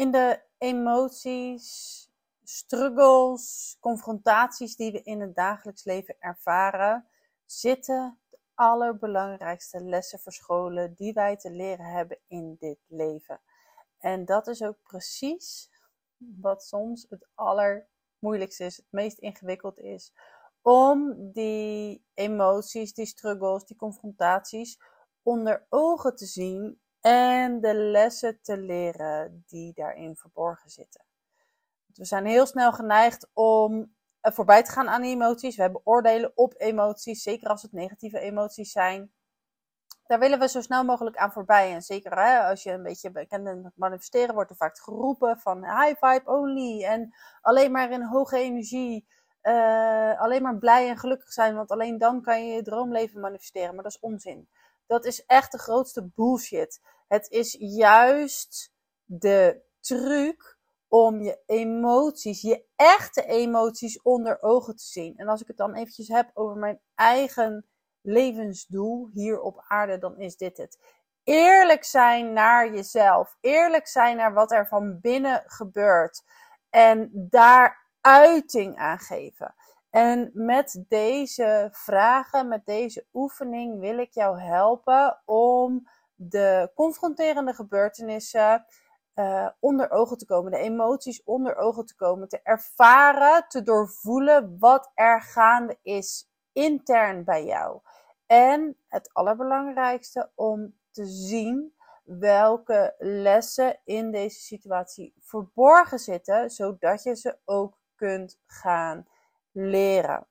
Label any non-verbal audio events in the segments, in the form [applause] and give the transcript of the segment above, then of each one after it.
In de emoties, struggles, confrontaties die we in het dagelijks leven ervaren, zitten de allerbelangrijkste lessen verscholen die wij te leren hebben in dit leven. En dat is ook precies wat soms het allermoeilijkste is, het meest ingewikkeld is. Om die emoties, die struggles, die confrontaties onder ogen te zien en de lessen te leren die daarin verborgen zitten. We zijn heel snel geneigd om voorbij te gaan aan emoties. We hebben oordelen op emoties, zeker als het negatieve emoties zijn. Daar willen we zo snel mogelijk aan voorbij. En zeker hè, als je een beetje bekend bent met manifesteren, wordt er vaak geroepen van high vibe only. En alleen maar in hoge energie. Uh, alleen maar blij en gelukkig zijn, want alleen dan kan je je droomleven manifesteren. Maar dat is onzin. Dat is echt de grootste bullshit. Het is juist de truc om je emoties, je echte emoties onder ogen te zien. En als ik het dan eventjes heb over mijn eigen levensdoel hier op aarde, dan is dit het. Eerlijk zijn naar jezelf. Eerlijk zijn naar wat er van binnen gebeurt. En daar uiting aan geven. En met deze vragen, met deze oefening, wil ik jou helpen om de confronterende gebeurtenissen uh, onder ogen te komen, de emoties onder ogen te komen, te ervaren, te doorvoelen wat er gaande is intern bij jou. En het allerbelangrijkste om te zien welke lessen in deze situatie verborgen zitten, zodat je ze ook kunt gaan leren.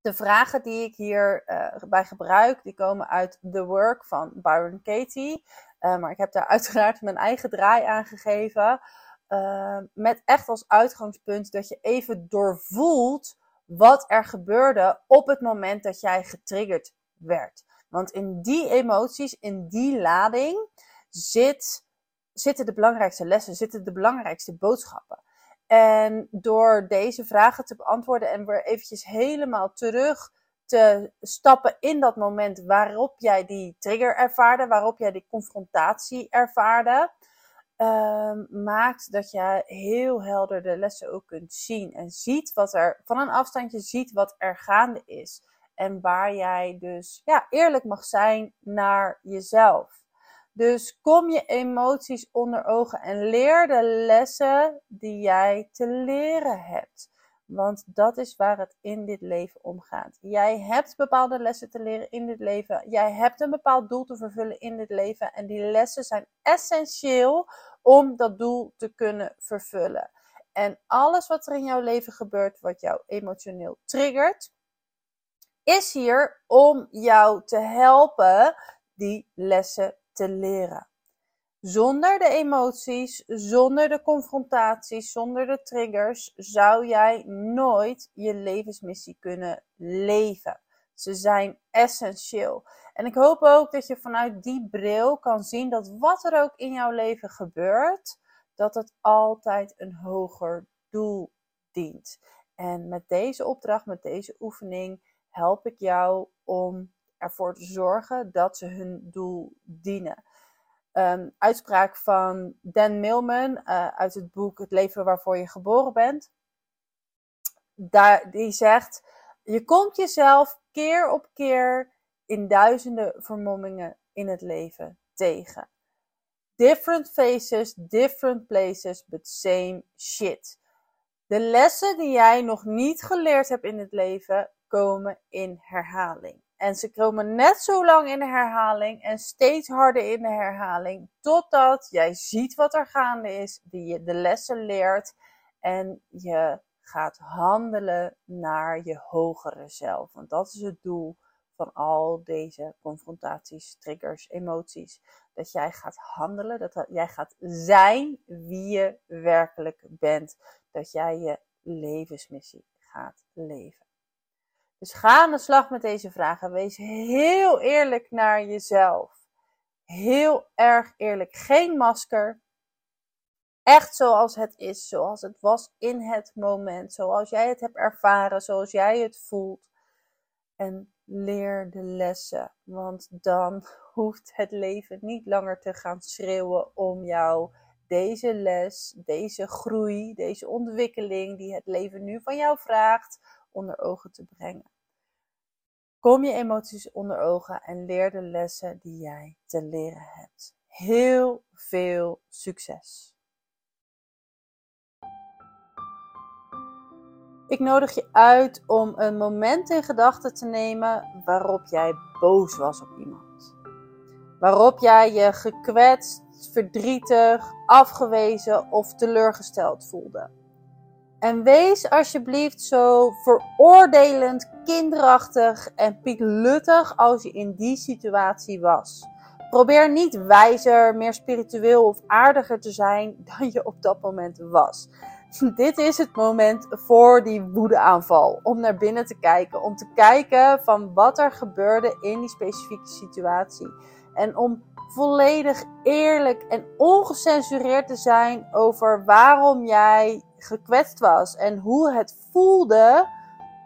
De vragen die ik hierbij uh, bij gebruik, die komen uit The Work van Byron Katie. Uh, maar ik heb daar [laughs] uiteraard mijn eigen draai aan gegeven. Uh, met echt als uitgangspunt dat je even doorvoelt wat er gebeurde op het moment dat jij getriggerd werd. Want in die emoties, in die lading, zit, zitten de belangrijkste lessen, zitten de belangrijkste boodschappen. En door deze vragen te beantwoorden en weer eventjes helemaal terug te stappen in dat moment waarop jij die trigger ervaarde, waarop jij die confrontatie ervaarde, uh, maakt dat je heel helder de lessen ook kunt zien en ziet wat er van een afstandje ziet wat er gaande is. En waar jij dus ja, eerlijk mag zijn naar jezelf. Dus kom je emoties onder ogen en leer de lessen die jij te leren hebt. Want dat is waar het in dit leven om gaat. Jij hebt bepaalde lessen te leren in dit leven. Jij hebt een bepaald doel te vervullen in dit leven. En die lessen zijn essentieel om dat doel te kunnen vervullen. En alles wat er in jouw leven gebeurt, wat jou emotioneel triggert, is hier om jou te helpen die lessen te leren. Zonder de emoties, zonder de confrontaties, zonder de triggers zou jij nooit je levensmissie kunnen leven. Ze zijn essentieel. En ik hoop ook dat je vanuit die bril kan zien dat wat er ook in jouw leven gebeurt, dat het altijd een hoger doel dient. En met deze opdracht, met deze oefening, help ik jou om ervoor te zorgen dat ze hun doel dienen. Um, uitspraak van Dan Millman uh, uit het boek Het leven waarvoor je geboren bent. Daar, die zegt: Je komt jezelf keer op keer in duizenden vermommingen in het leven tegen. Different faces, different places, but same shit. De lessen die jij nog niet geleerd hebt in het leven komen in herhaling. En ze komen net zo lang in de herhaling en steeds harder in de herhaling, totdat jij ziet wat er gaande is, die je de lessen leert en je gaat handelen naar je hogere zelf. Want dat is het doel van al deze confrontaties, triggers, emoties. Dat jij gaat handelen, dat jij gaat zijn wie je werkelijk bent. Dat jij je levensmissie gaat leven. Dus ga aan de slag met deze vragen. Wees heel eerlijk naar jezelf. Heel erg eerlijk. Geen masker. Echt zoals het is, zoals het was in het moment, zoals jij het hebt ervaren, zoals jij het voelt. En leer de lessen, want dan hoeft het leven niet langer te gaan schreeuwen om jou deze les, deze groei, deze ontwikkeling die het leven nu van jou vraagt, onder ogen te brengen. Kom je emoties onder ogen en leer de lessen die jij te leren hebt. Heel veel succes! Ik nodig je uit om een moment in gedachten te nemen waarop jij boos was op iemand. Waarop jij je gekwetst, verdrietig, afgewezen of teleurgesteld voelde. En wees alsjeblieft zo veroordelend, kinderachtig en piekluttig als je in die situatie was. Probeer niet wijzer, meer spiritueel of aardiger te zijn dan je op dat moment was. [laughs] Dit is het moment voor die woedeaanval. Om naar binnen te kijken. Om te kijken van wat er gebeurde in die specifieke situatie. En om volledig eerlijk en ongecensureerd te zijn over waarom jij gekwetst was. En hoe het voelde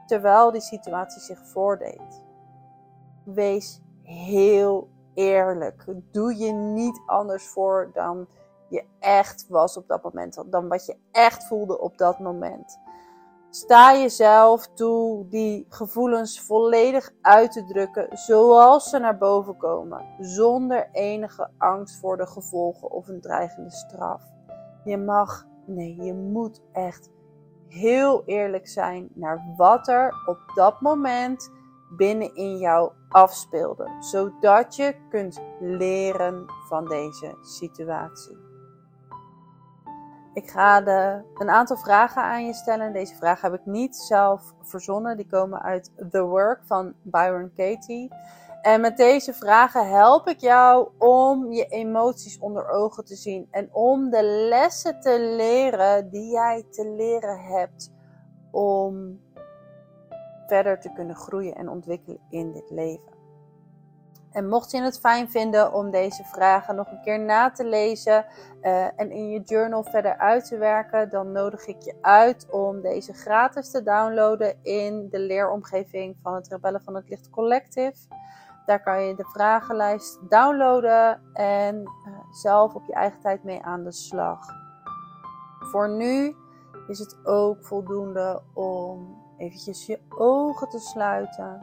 terwijl die situatie zich voordeed. Wees heel eerlijk. Doe je niet anders voor dan je echt was op dat moment, dan wat je echt voelde op dat moment. Sta jezelf toe die gevoelens volledig uit te drukken zoals ze naar boven komen, zonder enige angst voor de gevolgen of een dreigende straf. Je mag, nee, je moet echt heel eerlijk zijn naar wat er op dat moment binnenin jou afspeelde, zodat je kunt leren van deze situatie. Ik ga de, een aantal vragen aan je stellen. Deze vragen heb ik niet zelf verzonnen. Die komen uit The Work van Byron Katie. En met deze vragen help ik jou om je emoties onder ogen te zien. En om de lessen te leren die jij te leren hebt. Om verder te kunnen groeien en ontwikkelen in dit leven. En mocht je het fijn vinden om deze vragen nog een keer na te lezen uh, en in je journal verder uit te werken, dan nodig ik je uit om deze gratis te downloaden in de leeromgeving van het Rebellen van het Licht Collective. Daar kan je de vragenlijst downloaden en uh, zelf op je eigen tijd mee aan de slag. Voor nu is het ook voldoende om eventjes je ogen te sluiten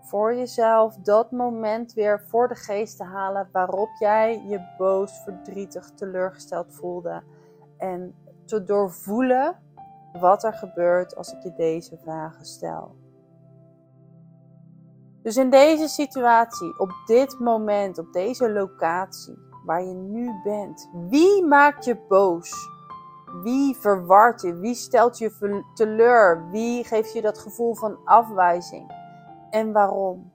voor jezelf dat moment weer voor de geest te halen waarop jij je boos, verdrietig, teleurgesteld voelde. En te doorvoelen wat er gebeurt als ik je deze vragen stel. Dus in deze situatie, op dit moment, op deze locatie waar je nu bent, wie maakt je boos? Wie verwart je? Wie stelt je teleur? Wie geeft je dat gevoel van afwijzing? en waarom.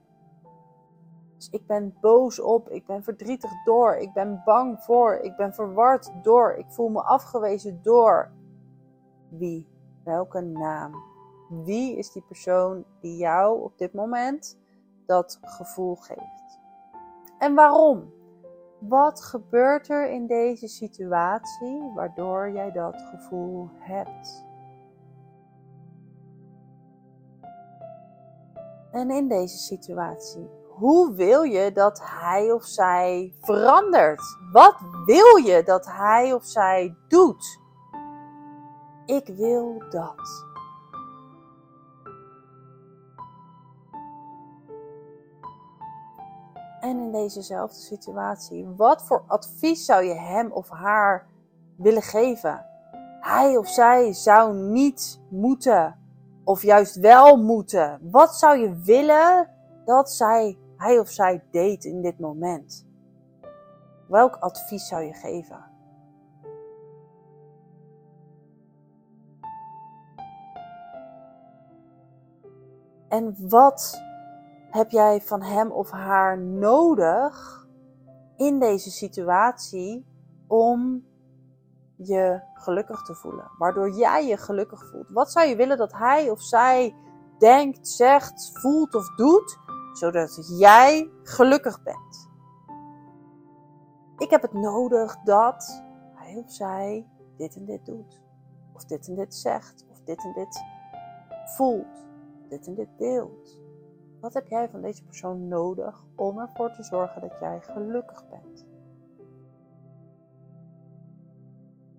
Dus ik ben boos op, ik ben verdrietig door, ik ben bang voor, ik ben verward door, ik voel me afgewezen door. Wie? Welke naam? Wie is die persoon die jou op dit moment dat gevoel geeft? En waarom? Wat gebeurt er in deze situatie waardoor jij dat gevoel hebt? En in deze situatie, hoe wil je dat hij of zij verandert? Wat wil je dat hij of zij doet? Ik wil dat. Dezezelfde situatie, wat voor advies zou je hem of haar willen geven? Hij of zij zou niet moeten of juist wel moeten? Wat zou je willen dat zij, hij of zij deed in dit moment? Welk advies zou je geven? En wat heb jij van hem of haar nodig in deze situatie om je gelukkig te voelen. Waardoor jij je gelukkig voelt. Wat zou je willen dat hij of zij denkt, zegt, voelt of doet, zodat jij gelukkig bent? Ik heb het nodig dat hij of zij dit en dit doet. Of dit en dit zegt. Of dit en dit voelt. Dit en dit deelt. Wat heb jij van deze persoon nodig om ervoor te zorgen dat jij gelukkig bent?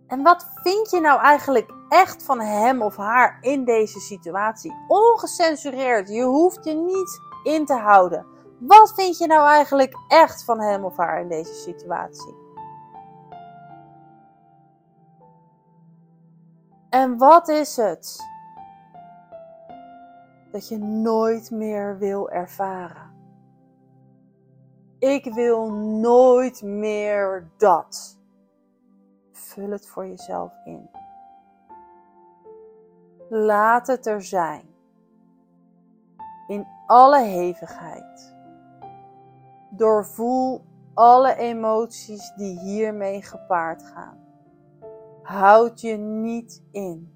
En wat vind je nou eigenlijk echt van hem of haar in deze situatie? Ongecensureerd, je hoeft je niet in te houden. Wat vind je nou eigenlijk echt van hem of haar in deze situatie? En wat is het dat je nooit meer wil ervaren? Ik wil nooit meer dat. Vul het voor jezelf in. Laat het er zijn. In alle hevigheid. Doorvoel alle emoties die hiermee gepaard gaan. Houd je niet in.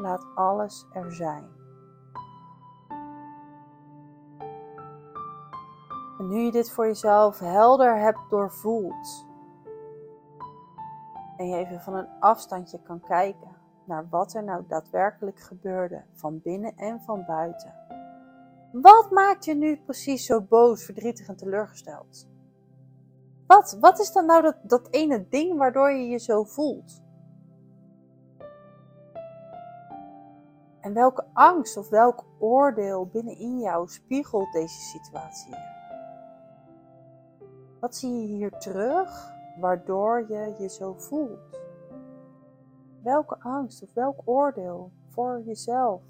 Laat alles er zijn. En nu je dit voor jezelf helder hebt doorvoeld, en je even van een afstandje kan kijken naar wat er nou daadwerkelijk gebeurde, van binnen en van buiten. Wat maakt je nu precies zo boos, verdrietig en teleurgesteld? Wat, wat is dan nou dat, dat ene ding waardoor je je zo voelt? En welke angst of welk oordeel binnenin jou spiegelt deze situatie? Wat zie je hier terug waardoor je je zo voelt? Welke angst of welk oordeel voor jezelf?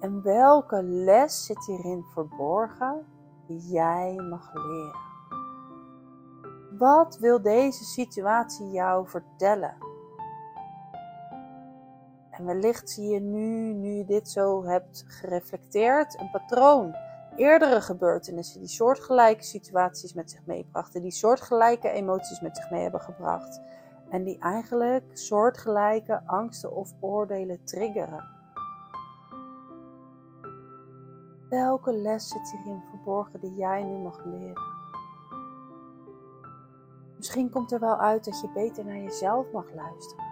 En welke les zit hierin verborgen die jij mag leren? Wat wil deze situatie jou vertellen? En wellicht zie je nu, nu je dit zo hebt gereflecteerd, een patroon eerdere gebeurtenissen die soortgelijke situaties met zich meebrachten, die soortgelijke emoties met zich mee hebben gebracht en die eigenlijk soortgelijke angsten of oordelen triggeren. Welke les zit hierin verborgen die jij nu mag leren? Misschien komt er wel uit dat je beter naar jezelf mag luisteren.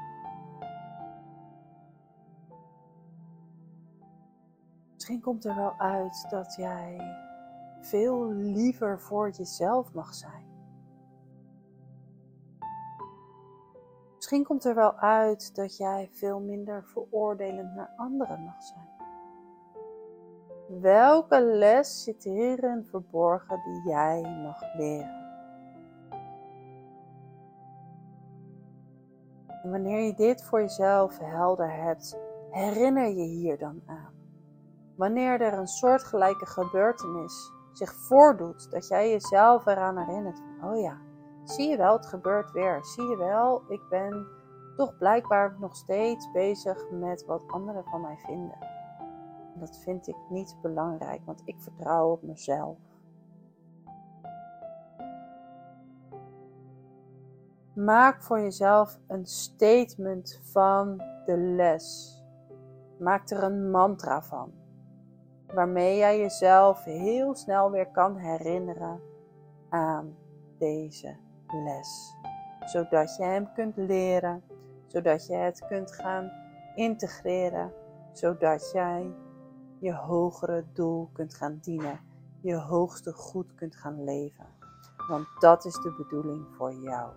Misschien komt er wel uit dat jij veel liever voor jezelf mag zijn. Misschien komt er wel uit dat jij veel minder veroordelend naar anderen mag zijn. Welke les zit hierin verborgen die jij mag leren? En wanneer je dit voor jezelf helder hebt, herinner je hier dan aan wanneer er een soortgelijke gebeurtenis zich voordoet, dat jij jezelf eraan herinnert oh ja, zie je wel, het gebeurt weer. Zie je wel, ik ben toch blijkbaar nog steeds bezig met wat anderen van mij vinden. En dat vind ik niet belangrijk, want ik vertrouw op mezelf. Maak voor jezelf een statement van de les. Maak er een mantra van waarmee jij jezelf heel snel weer kan herinneren aan deze les. Zodat je hem kunt leren, zodat je het kunt gaan integreren, zodat jij je hogere doel kunt gaan dienen, je hoogste goed kunt gaan leven. Want dat is de bedoeling voor jou.